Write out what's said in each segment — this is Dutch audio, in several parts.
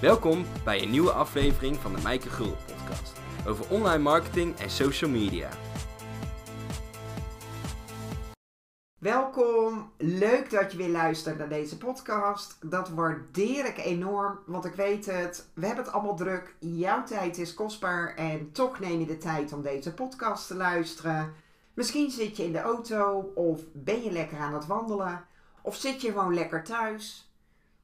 Welkom bij een nieuwe aflevering van de Mijke Gul podcast over online marketing en social media. Welkom, leuk dat je weer luistert naar deze podcast. Dat waardeer ik enorm, want ik weet het, we hebben het allemaal druk. Jouw tijd is kostbaar en toch neem je de tijd om deze podcast te luisteren. Misschien zit je in de auto of ben je lekker aan het wandelen of zit je gewoon lekker thuis.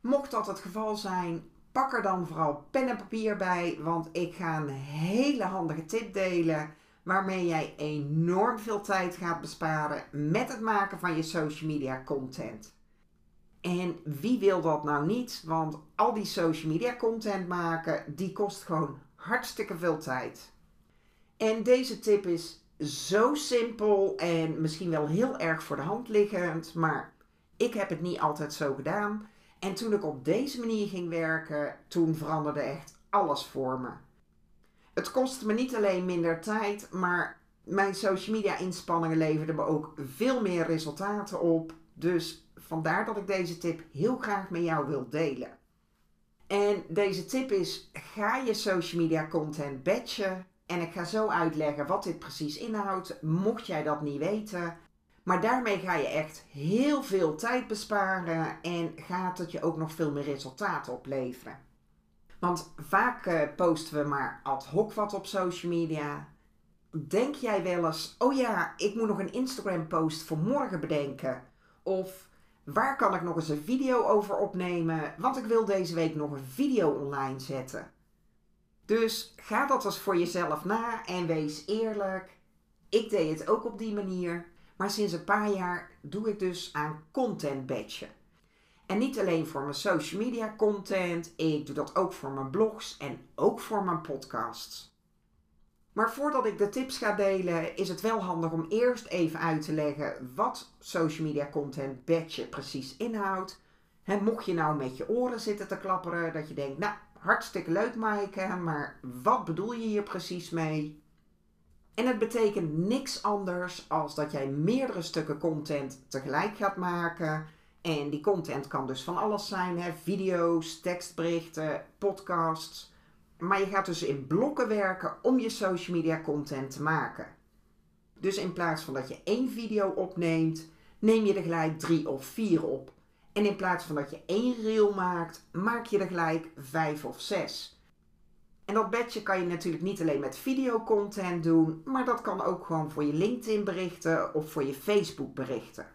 Mocht dat het geval zijn, pak er dan vooral pen en papier bij, want ik ga een hele handige tip delen waarmee jij enorm veel tijd gaat besparen met het maken van je social media content. En wie wil dat nou niet? Want al die social media content maken, die kost gewoon hartstikke veel tijd. En deze tip is zo simpel en misschien wel heel erg voor de hand liggend, maar ik heb het niet altijd zo gedaan. En toen ik op deze manier ging werken, toen veranderde echt alles voor me. Het kostte me niet alleen minder tijd, maar mijn social media inspanningen leverden me ook veel meer resultaten op. Dus vandaar dat ik deze tip heel graag met jou wil delen. En deze tip is: ga je social media content batchen. En ik ga zo uitleggen wat dit precies inhoudt, mocht jij dat niet weten. Maar daarmee ga je echt heel veel tijd besparen en gaat het je ook nog veel meer resultaten opleveren. Want vaak uh, posten we maar ad hoc wat op social media. Denk jij wel eens, oh ja, ik moet nog een Instagram post voor morgen bedenken? Of waar kan ik nog eens een video over opnemen? Want ik wil deze week nog een video online zetten. Dus ga dat eens voor jezelf na en wees eerlijk. Ik deed het ook op die manier. Maar sinds een paar jaar doe ik dus aan content batchen. En niet alleen voor mijn social media content, ik doe dat ook voor mijn blogs en ook voor mijn podcasts. Maar voordat ik de tips ga delen, is het wel handig om eerst even uit te leggen wat social media content batchen precies inhoudt. En mocht je nou met je oren zitten te klapperen, dat je denkt, nou hartstikke leuk Maaike, maar wat bedoel je hier precies mee? En het betekent niks anders als dat jij meerdere stukken content tegelijk gaat maken. En die content kan dus van alles zijn: hè? video's, tekstberichten, podcasts. Maar je gaat dus in blokken werken om je social media content te maken. Dus in plaats van dat je één video opneemt, neem je er gelijk drie of vier op. En in plaats van dat je één reel maakt, maak je er gelijk vijf of zes. En dat badge kan je natuurlijk niet alleen met videocontent doen, maar dat kan ook gewoon voor je LinkedIn berichten of voor je Facebook berichten.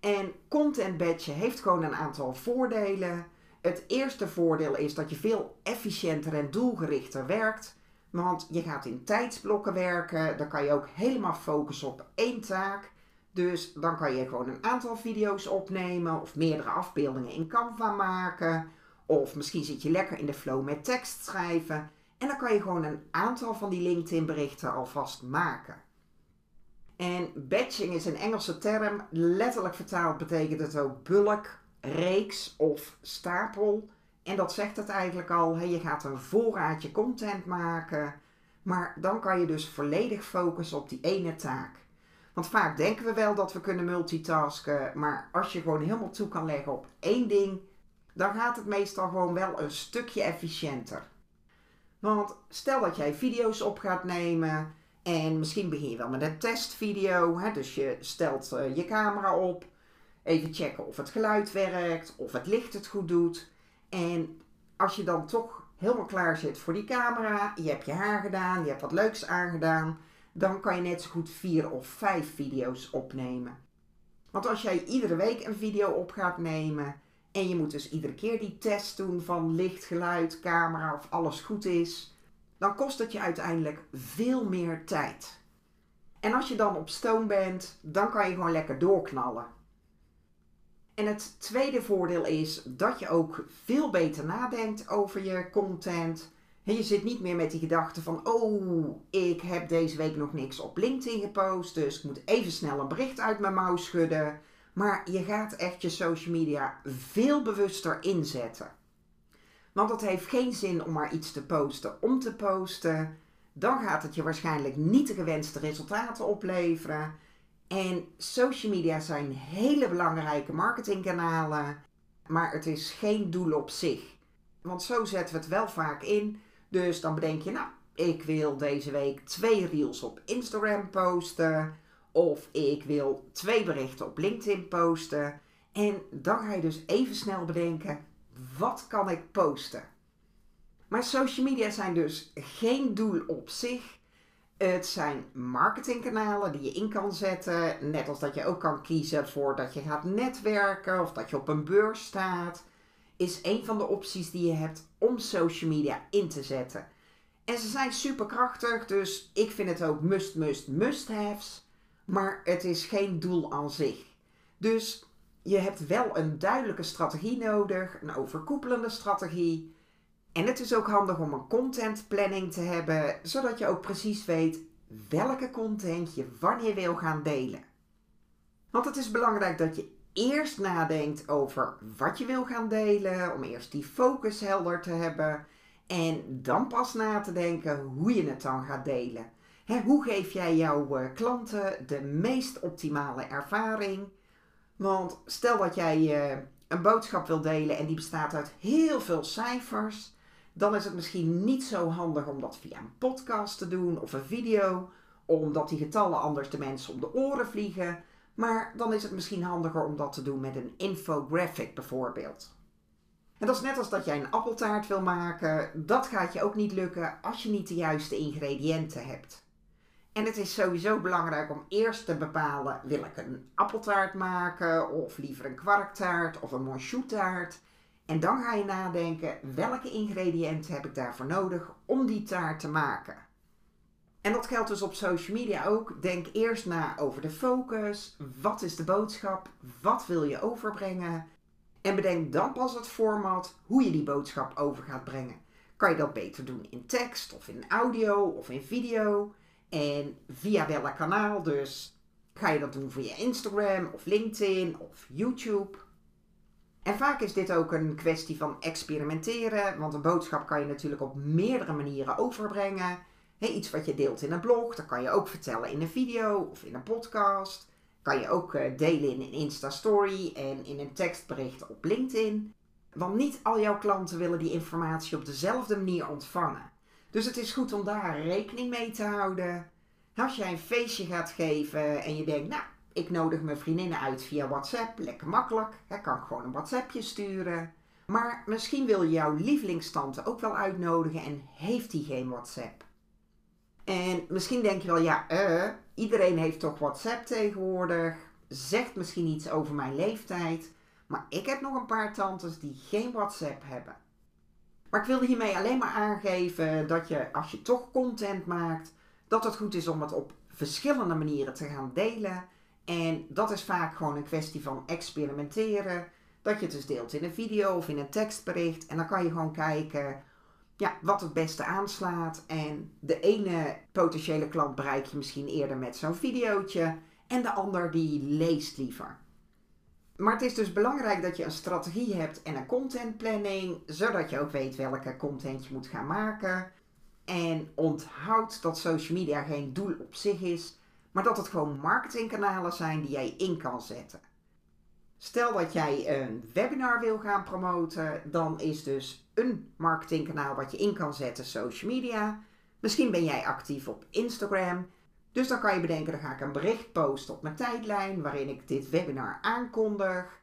En content badge heeft gewoon een aantal voordelen. Het eerste voordeel is dat je veel efficiënter en doelgerichter werkt. Want je gaat in tijdsblokken werken. Dan kan je ook helemaal focussen op één taak. Dus dan kan je gewoon een aantal video's opnemen of meerdere afbeeldingen in Canva maken. Of misschien zit je lekker in de flow met tekst schrijven. En dan kan je gewoon een aantal van die LinkedIn berichten alvast maken. En batching is een Engelse term. Letterlijk vertaald betekent het ook bulk, reeks of stapel. En dat zegt het eigenlijk al. je gaat een voorraadje content maken. Maar dan kan je dus volledig focussen op die ene taak. Want vaak denken we wel dat we kunnen multitasken. Maar als je gewoon helemaal toe kan leggen op één ding dan gaat het meestal gewoon wel een stukje efficiënter. Want stel dat jij video's op gaat nemen en misschien begin je wel met een testvideo. Hè? Dus je stelt uh, je camera op, even checken of het geluid werkt, of het licht het goed doet. En als je dan toch helemaal klaar zit voor die camera, je hebt je haar gedaan, je hebt wat leuks aangedaan, dan kan je net zo goed vier of vijf video's opnemen. Want als jij iedere week een video op gaat nemen, en je moet dus iedere keer die test doen van licht, geluid, camera of alles goed is. Dan kost het je uiteindelijk veel meer tijd. En als je dan op stoom bent, dan kan je gewoon lekker doorknallen. En het tweede voordeel is dat je ook veel beter nadenkt over je content. En je zit niet meer met die gedachte van, oh, ik heb deze week nog niks op LinkedIn gepost, dus ik moet even snel een bericht uit mijn mouw schudden. Maar je gaat echt je social media veel bewuster inzetten. Want het heeft geen zin om maar iets te posten om te posten. Dan gaat het je waarschijnlijk niet de gewenste resultaten opleveren. En social media zijn hele belangrijke marketingkanalen, maar het is geen doel op zich. Want zo zetten we het wel vaak in. Dus dan bedenk je, nou, ik wil deze week twee reels op Instagram posten. Of ik wil twee berichten op LinkedIn posten. En dan ga je dus even snel bedenken, wat kan ik posten? Maar social media zijn dus geen doel op zich. Het zijn marketingkanalen die je in kan zetten. Net als dat je ook kan kiezen voor dat je gaat netwerken of dat je op een beurs staat. Is een van de opties die je hebt om social media in te zetten. En ze zijn superkrachtig, dus ik vind het ook must, must, must-haves. Maar het is geen doel aan zich. Dus je hebt wel een duidelijke strategie nodig, een overkoepelende strategie. En het is ook handig om een contentplanning te hebben, zodat je ook precies weet welke content je wanneer wil gaan delen. Want het is belangrijk dat je eerst nadenkt over wat je wil gaan delen, om eerst die focus helder te hebben en dan pas na te denken hoe je het dan gaat delen. Hoe geef jij jouw eh, klanten de meest optimale ervaring? Want stel dat jij uh, een boodschap wil delen en die bestaat uit heel veel cijfers, dan is het misschien niet zo handig om dat via een podcast te doen of een video, omdat die getallen anders de mensen om de oren vliegen. Maar dan is het misschien handiger om dat te doen met een infographic bijvoorbeeld. En dat is net als dat jij een appeltaart wil maken. Dat gaat je ook niet lukken als je niet de juiste ingrediënten hebt. En het is sowieso belangrijk om eerst te bepalen: wil ik een appeltaart maken, of liever een kwarktaart of een monchou-taart? En dan ga je nadenken: welke ingrediënten heb ik daarvoor nodig om die taart te maken? En dat geldt dus op social media ook. Denk eerst na over de focus. Wat is de boodschap? Wat wil je overbrengen? En bedenk dan pas het format hoe je die boodschap over gaat brengen. Kan je dat beter doen in tekst of in audio of in video? En via welk kanaal dus? Ga je dat doen via Instagram of LinkedIn of YouTube? En vaak is dit ook een kwestie van experimenteren, want een boodschap kan je natuurlijk op meerdere manieren overbrengen. iets wat je deelt in een blog, dat kan je ook vertellen in een video of in een podcast. Kan je ook eh, delen in een Insta-story en in een tekstbericht op LinkedIn. Want niet al jouw klanten willen die informatie op dezelfde manier ontvangen. Dus het is goed om daar rekening mee te houden. Als jij een feestje gaat geven en je denkt, nou, ik nodig mijn vriendinnen uit via WhatsApp, lekker makkelijk. Ik kan gewoon een WhatsAppje sturen. Maar misschien wil je jouw lievelingstante ook wel uitnodigen en heeft die geen WhatsApp. En misschien denk je wel, ja, uh, iedereen heeft toch WhatsApp tegenwoordig. Zegt misschien iets over mijn leeftijd. Maar ik heb nog een paar tantes die geen WhatsApp hebben. Maar ik wilde hiermee alleen maar aangeven dat je, als je toch content maakt, dat het goed is om het op verschillende manieren te gaan delen. En dat is vaak gewoon een kwestie van experimenteren. Dat je het dus deelt in een video of in een tekstbericht. En dan kan je gewoon kijken ja, wat het beste aanslaat. En de ene potentiële klant bereik je misschien eerder met zo'n videootje. En de ander die leest liever. Maar het is dus belangrijk dat je een strategie hebt en een contentplanning, zodat je ook weet welke content je moet gaan maken. En onthoud dat social media geen doel op zich is, maar dat het gewoon marketingkanalen zijn die jij in kan zetten. Stel dat jij een webinar wil gaan promoten, dan is dus een marketingkanaal wat je in kan zetten social media. Misschien ben jij actief op Instagram. Dus dan kan je bedenken, dan ga ik een bericht posten op mijn tijdlijn waarin ik dit webinar aankondig.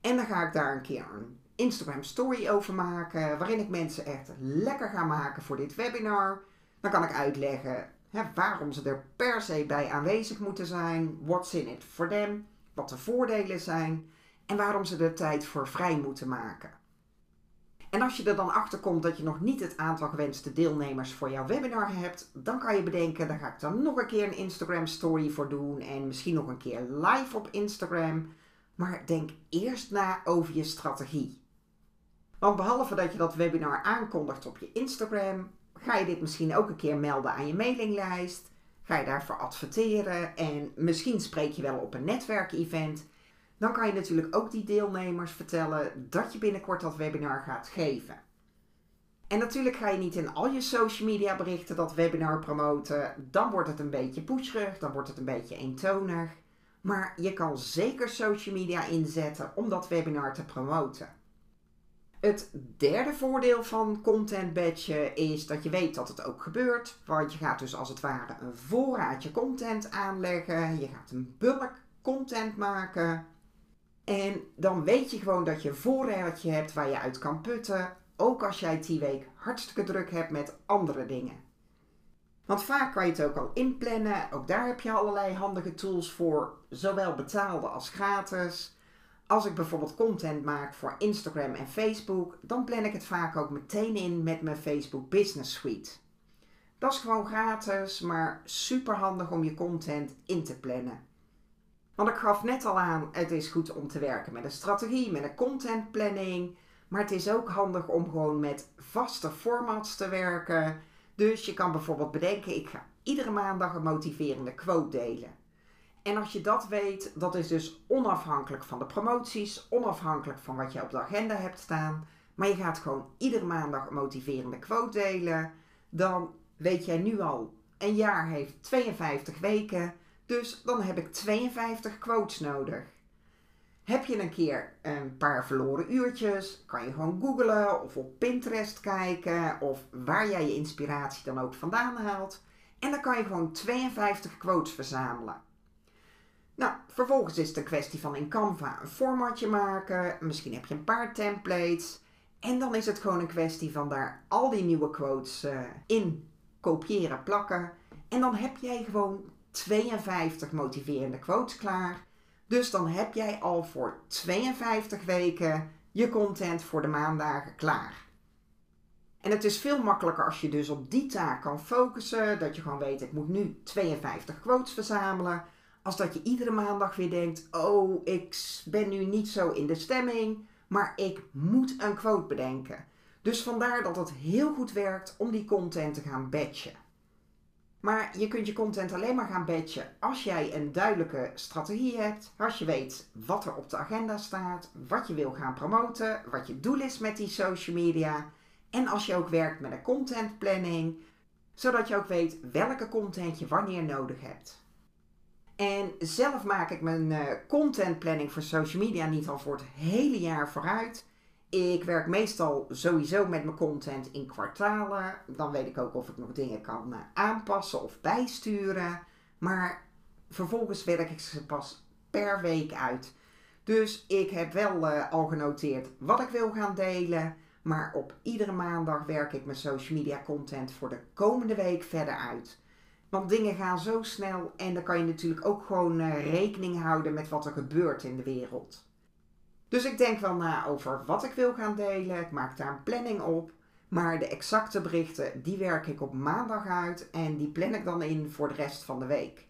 En dan ga ik daar een keer een Instagram story over maken, waarin ik mensen echt lekker ga maken voor dit webinar. Dan kan ik uitleggen hè, waarom ze er per se bij aanwezig moeten zijn, what's in it for them, wat de voordelen zijn en waarom ze er tijd voor vrij moeten maken. En als je er dan achter komt dat je nog niet het aantal gewenste deelnemers voor jouw webinar hebt, dan kan je bedenken, daar ga ik dan nog een keer een Instagram story voor doen en misschien nog een keer live op Instagram. Maar denk eerst na over je strategie. Want behalve dat je dat webinar aankondigt op je Instagram, ga je dit misschien ook een keer melden aan je mailinglijst. Ga je daarvoor adverteren en misschien spreek je wel op een netwerkevent. Dan kan je natuurlijk ook die deelnemers vertellen dat je binnenkort dat webinar gaat geven. En natuurlijk ga je niet in al je social media berichten dat webinar promoten. Dan wordt het een beetje pusherig, dan wordt het een beetje eentonig. Maar je kan zeker social media inzetten om dat webinar te promoten. Het derde voordeel van content batchen is dat je weet dat het ook gebeurt. Want je gaat dus als het ware een voorraadje content aanleggen. Je gaat een bulk content maken. En dan weet je gewoon dat je een voorraadje hebt waar je uit kan putten. Ook als jij die week hartstikke druk hebt met andere dingen. Want vaak kan je het ook al inplannen. Ook daar heb je allerlei handige tools voor, zowel betaalde als gratis. Als ik bijvoorbeeld content maak voor Instagram en Facebook, dan plan ik het vaak ook meteen in met mijn Facebook Business Suite. Dat is gewoon gratis, maar super handig om je content in te plannen. Want ik gaf net al aan, het is goed om te werken met een strategie, met een contentplanning. Maar het is ook handig om gewoon met vaste formats te werken. Dus je kan bijvoorbeeld bedenken, ik ga iedere maandag een motiverende quote delen. En als je dat weet, dat is dus onafhankelijk van de promoties, onafhankelijk van wat je op de agenda hebt staan. Maar je gaat gewoon iedere maandag een motiverende quote delen. Dan weet jij nu al, een jaar heeft 52 weken. Dus dan heb ik 52 quotes nodig. Heb je een keer een paar verloren uurtjes, kan je gewoon googlen of op Pinterest kijken of waar jij je inspiratie dan ook vandaan haalt. En dan kan je gewoon 52 quotes verzamelen. Nou, vervolgens is het een kwestie van in Canva een formatje maken. Misschien heb je een paar templates. En dan is het gewoon een kwestie van daar al die nieuwe quotes uh, in kopiëren, plakken. En dan heb jij gewoon 52 motiverende quotes klaar. Dus dan heb jij al voor 52 weken je content voor de maandagen klaar. En het is veel makkelijker als je dus op die taak kan focussen. Dat je gewoon weet, ik moet nu 52 quotes verzamelen. Als dat je iedere maandag weer denkt, oh, ik ben nu niet zo in de stemming. Maar ik moet een quote bedenken. Dus vandaar dat het heel goed werkt om die content te gaan batchen. Maar je kunt je content alleen maar gaan batchen als jij een duidelijke strategie hebt. Als je weet wat er op de agenda staat, wat je wil gaan promoten, wat je doel is met die social media. En als je ook werkt met een content planning, zodat je ook weet welke content je wanneer nodig hebt. En zelf maak ik mijn uh, content planning voor social media niet al voor het hele jaar vooruit. Ik werk meestal sowieso met mijn content in kwartalen. Dan weet ik ook of ik nog dingen kan eh, aanpassen of bijsturen. Maar vervolgens werk ik ze pas per week uit. Dus ik heb wel uh, al genoteerd wat ik wil gaan delen. Maar op iedere maandag werk ik mijn social media content voor de komende week verder uit. Want dingen gaan zo snel en dan kan je natuurlijk ook gewoon uh, rekening houden met wat er gebeurt in de wereld. Dus ik denk wel na over wat ik wil gaan delen. Ik maak daar een planning op. Maar de exacte berichten, die werk ik op maandag uit en die plan ik dan in voor de rest van de week.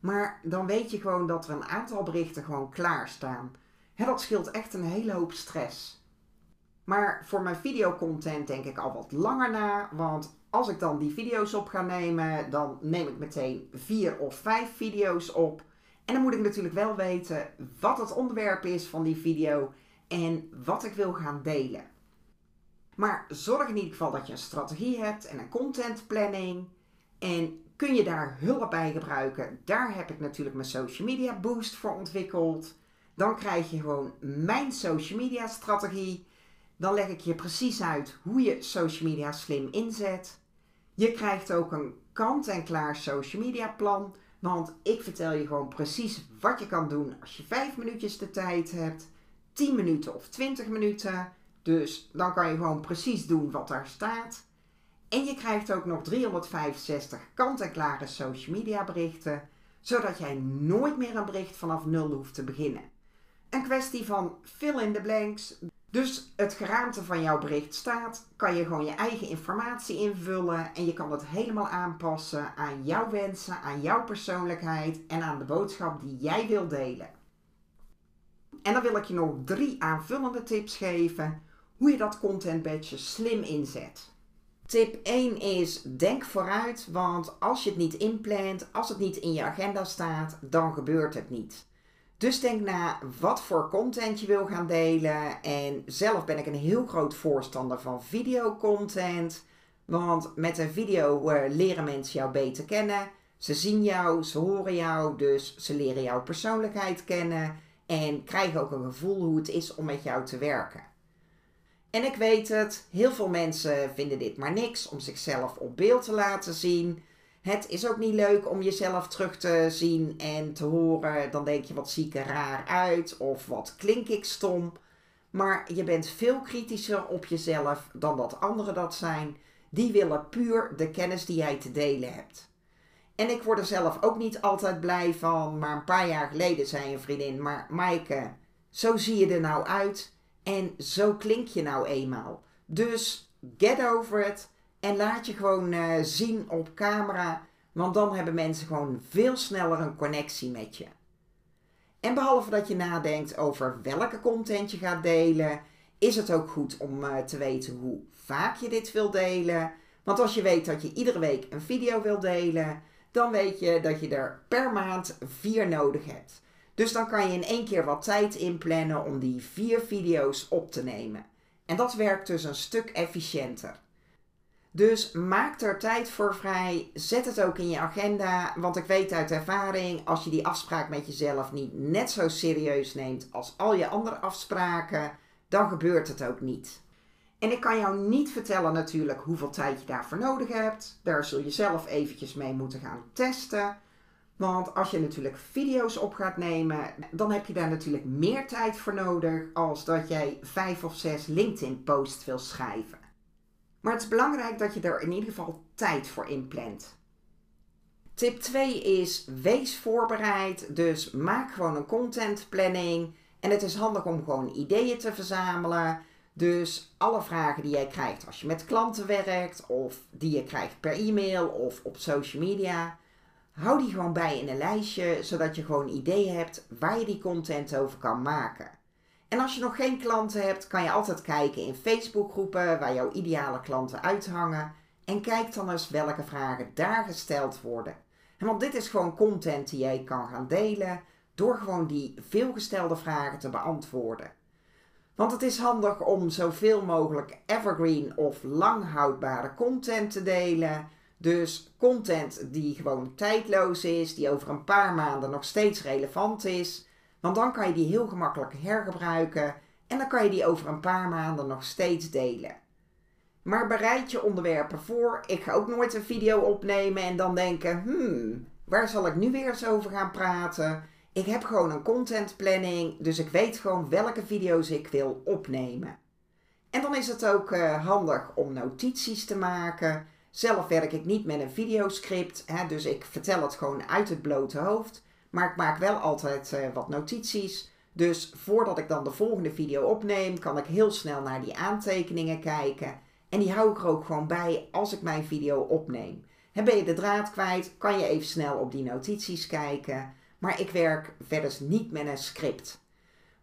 Maar dan weet je gewoon dat er een aantal berichten gewoon klaarstaan. He, dat scheelt echt een hele hoop stress. Maar voor mijn videocontent denk ik al wat langer na. Want als ik dan die video's op ga nemen, dan neem ik meteen vier of vijf video's op. En dan moet ik natuurlijk wel weten wat het onderwerp is van die video en wat ik wil gaan delen. Maar zorg in ieder geval dat je een strategie hebt en een contentplanning. En kun je daar hulp bij gebruiken? Daar heb ik natuurlijk mijn social media boost voor ontwikkeld. Dan krijg je gewoon mijn social media strategie. Dan leg ik je precies uit hoe je social media slim inzet. Je krijgt ook een kant-en-klaar social media plan want ik vertel je gewoon precies wat je kan doen als je 5 minuutjes de tijd hebt, 10 minuten of 20 minuten. Dus dan kan je gewoon precies doen wat daar staat. En je krijgt ook nog 365 kant-en-klare social media berichten, zodat jij nooit meer een bericht vanaf nul hoeft te beginnen. Een kwestie van fill in the blanks, dus het geraamte van jouw bericht staat, kan je gewoon je eigen informatie invullen en je kan het helemaal aanpassen aan jouw wensen, aan jouw persoonlijkheid en aan de boodschap die jij wil delen. En dan wil ik je nog drie aanvullende tips geven hoe je dat content badge slim inzet. Tip 1 is denk vooruit, want als je het niet inplant, als het niet in je agenda staat, dan gebeurt het niet. Dus denk na wat voor content je wil gaan delen. En zelf ben ik een heel groot voorstander van videocontent. Want met een video uh, leren mensen jou beter kennen. Ze zien jou, ze horen jou, dus ze leren jouw persoonlijkheid kennen. En krijgen ook een gevoel hoe het is om met jou te werken. En ik weet het, heel veel mensen vinden dit maar niks om zichzelf op beeld te laten zien. Het is ook niet leuk om jezelf terug te zien en te horen. Dan denk je wat zie ik er raar uit of wat klink ik stom. Maar je bent veel kritischer op jezelf dan dat anderen dat zijn. Die willen puur de kennis die jij te delen hebt. En ik word er zelf ook niet altijd blij van. Maar een paar jaar geleden zei een vriendin: Maar Maaike, zo zie je er nou uit. En zo klink je nou eenmaal. Dus get over it. En laat je gewoon uh, zien op camera. Want dan hebben mensen gewoon veel sneller een connectie met je. En behalve dat je nadenkt over welke content je gaat delen, is het ook goed om uh, te weten hoe vaak je dit wil delen. Want als je weet dat je iedere week een video wil delen, dan weet je dat je er per maand vier nodig hebt. Dus dan kan je in één keer wat tijd inplannen om die vier video's op te nemen. En dat werkt dus een stuk efficiënter. Dus maak er tijd voor vrij. Zet het ook in je agenda. Want ik weet uit ervaring, als je die afspraak met jezelf niet net zo serieus neemt als al je andere afspraken, dan gebeurt het ook niet. En ik kan jou niet vertellen natuurlijk hoeveel tijd je daarvoor nodig hebt. Daar zul je zelf eventjes mee moeten gaan testen. Want als je natuurlijk video's op gaat nemen, dan heb je daar natuurlijk meer tijd voor nodig als dat jij vijf of zes LinkedIn posts wil schrijven. Maar het is belangrijk dat je er in ieder geval tijd voor inplant. Tip 2 is wees voorbereid. Dus maak gewoon een contentplanning. En het is handig om gewoon ideeën te verzamelen. Dus alle vragen die jij krijgt als je met klanten werkt, of die je krijgt per e-mail of op social media, hou die gewoon bij in een lijstje, zodat je gewoon ideeën hebt waar je die content over kan maken. En als je nog geen klanten hebt, kan je altijd kijken in Facebookgroepen waar jouw ideale klanten uithangen. En kijk dan eens welke vragen daar gesteld worden. En want dit is gewoon content die jij kan gaan delen door gewoon die veelgestelde vragen te beantwoorden. Want het is handig om zoveel mogelijk evergreen of lang houdbare content te delen. Dus content die gewoon tijdloos is, die over een paar maanden nog steeds relevant is. Want dan kan je die heel gemakkelijk hergebruiken en dan kan je die over een paar maanden nog steeds delen. Maar bereid je onderwerpen voor. Ik ga ook nooit een video opnemen en dan denken: hmm, waar zal ik nu weer eens over gaan praten? Ik heb gewoon een contentplanning, dus ik weet gewoon welke video's ik wil opnemen. En dan is het ook uh, handig om notities te maken. Zelf werk ik niet met een videoscript, hè, dus ik vertel het gewoon uit het blote hoofd. Maar ik maak wel altijd uh, wat notities. Dus voordat ik dan de volgende video opneem, kan ik heel snel naar die aantekeningen kijken. En die hou ik er ook gewoon bij als ik mijn video opneem. En ben je de draad kwijt, kan je even snel op die notities kijken. Maar ik werk verder niet met een script.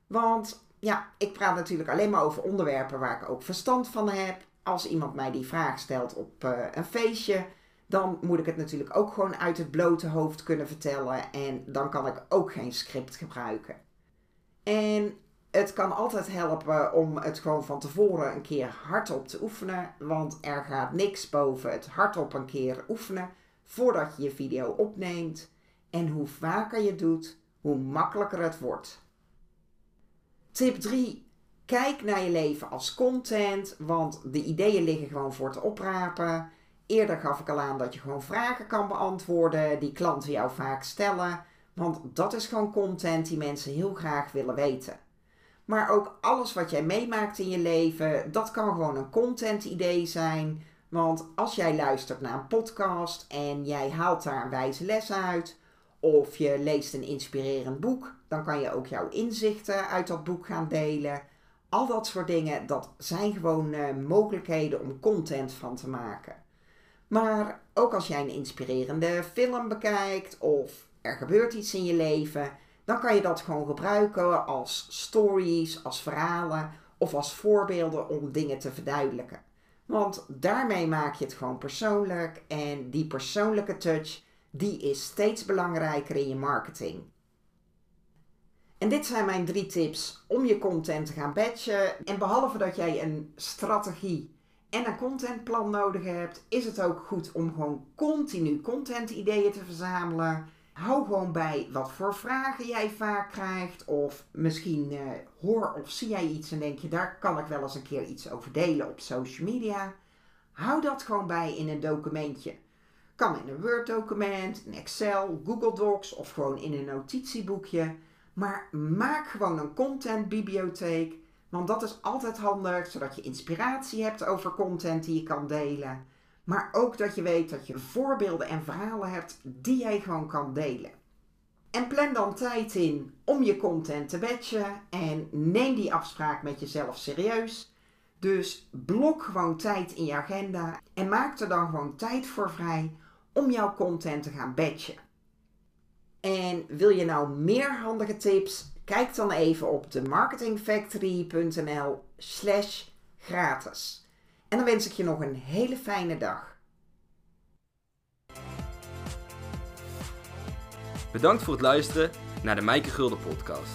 Want ja, ik praat natuurlijk alleen maar over onderwerpen waar ik ook verstand van heb. Als iemand mij die vraag stelt op uh, een feestje, dan moet ik het natuurlijk ook gewoon uit het blote hoofd kunnen vertellen. En dan kan ik ook geen script gebruiken. En het kan altijd helpen om het gewoon van tevoren een keer hardop te oefenen. Want er gaat niks boven het hardop een keer oefenen voordat je je video opneemt. En hoe vaker je doet, hoe makkelijker het wordt. Tip 3. Kijk naar je leven als content, want de ideeën liggen gewoon voor te oprapen. Eerder gaf ik al aan dat je gewoon vragen kan beantwoorden die klanten jou vaak stellen, want dat is gewoon content die mensen heel graag willen weten. Maar ook alles wat jij meemaakt in je leven, dat kan gewoon een content idee zijn. Want als jij luistert naar een podcast en jij haalt daar een wijze les uit, of je leest een inspirerend boek, dan kan je ook jouw inzichten uit dat boek gaan delen. Al dat soort dingen, dat zijn gewoon uh, mogelijkheden om content van te maken. Maar ook als jij een inspirerende film bekijkt of er gebeurt iets in je leven, dan kan je dat gewoon gebruiken als stories, als verhalen of als voorbeelden om dingen te verduidelijken. Want daarmee maak je het gewoon persoonlijk en die persoonlijke touch die is steeds belangrijker in je marketing. En dit zijn mijn drie tips om je content te gaan batchen. En behalve dat jij een strategie en een contentplan nodig hebt, is het ook goed om gewoon continu content ideeën te verzamelen. Hou gewoon bij wat voor vragen jij vaak krijgt. Of misschien uh, hoor of zie jij iets en denk je, daar kan ik wel eens een keer iets over delen op social media. Hou dat gewoon bij in een documentje. Kan in een Word-document, een Excel, Google Docs of gewoon in een notitieboekje. Maar maak gewoon een contentbibliotheek. Want dat is altijd handig, zodat je inspiratie hebt over content die je kan delen. Maar ook dat je weet dat je voorbeelden en verhalen hebt die jij gewoon kan delen. En plan dan tijd in om je content te batchen en neem die afspraak met jezelf serieus. Dus blok gewoon tijd in je agenda en maak er dan gewoon tijd voor vrij om jouw content te gaan batchen. En wil je nou meer handige tips? Kijk dan even op de marketingfactory.nl slash gratis. En dan wens ik je nog een hele fijne dag. Bedankt voor het luisteren naar de Mijke Gulden podcast.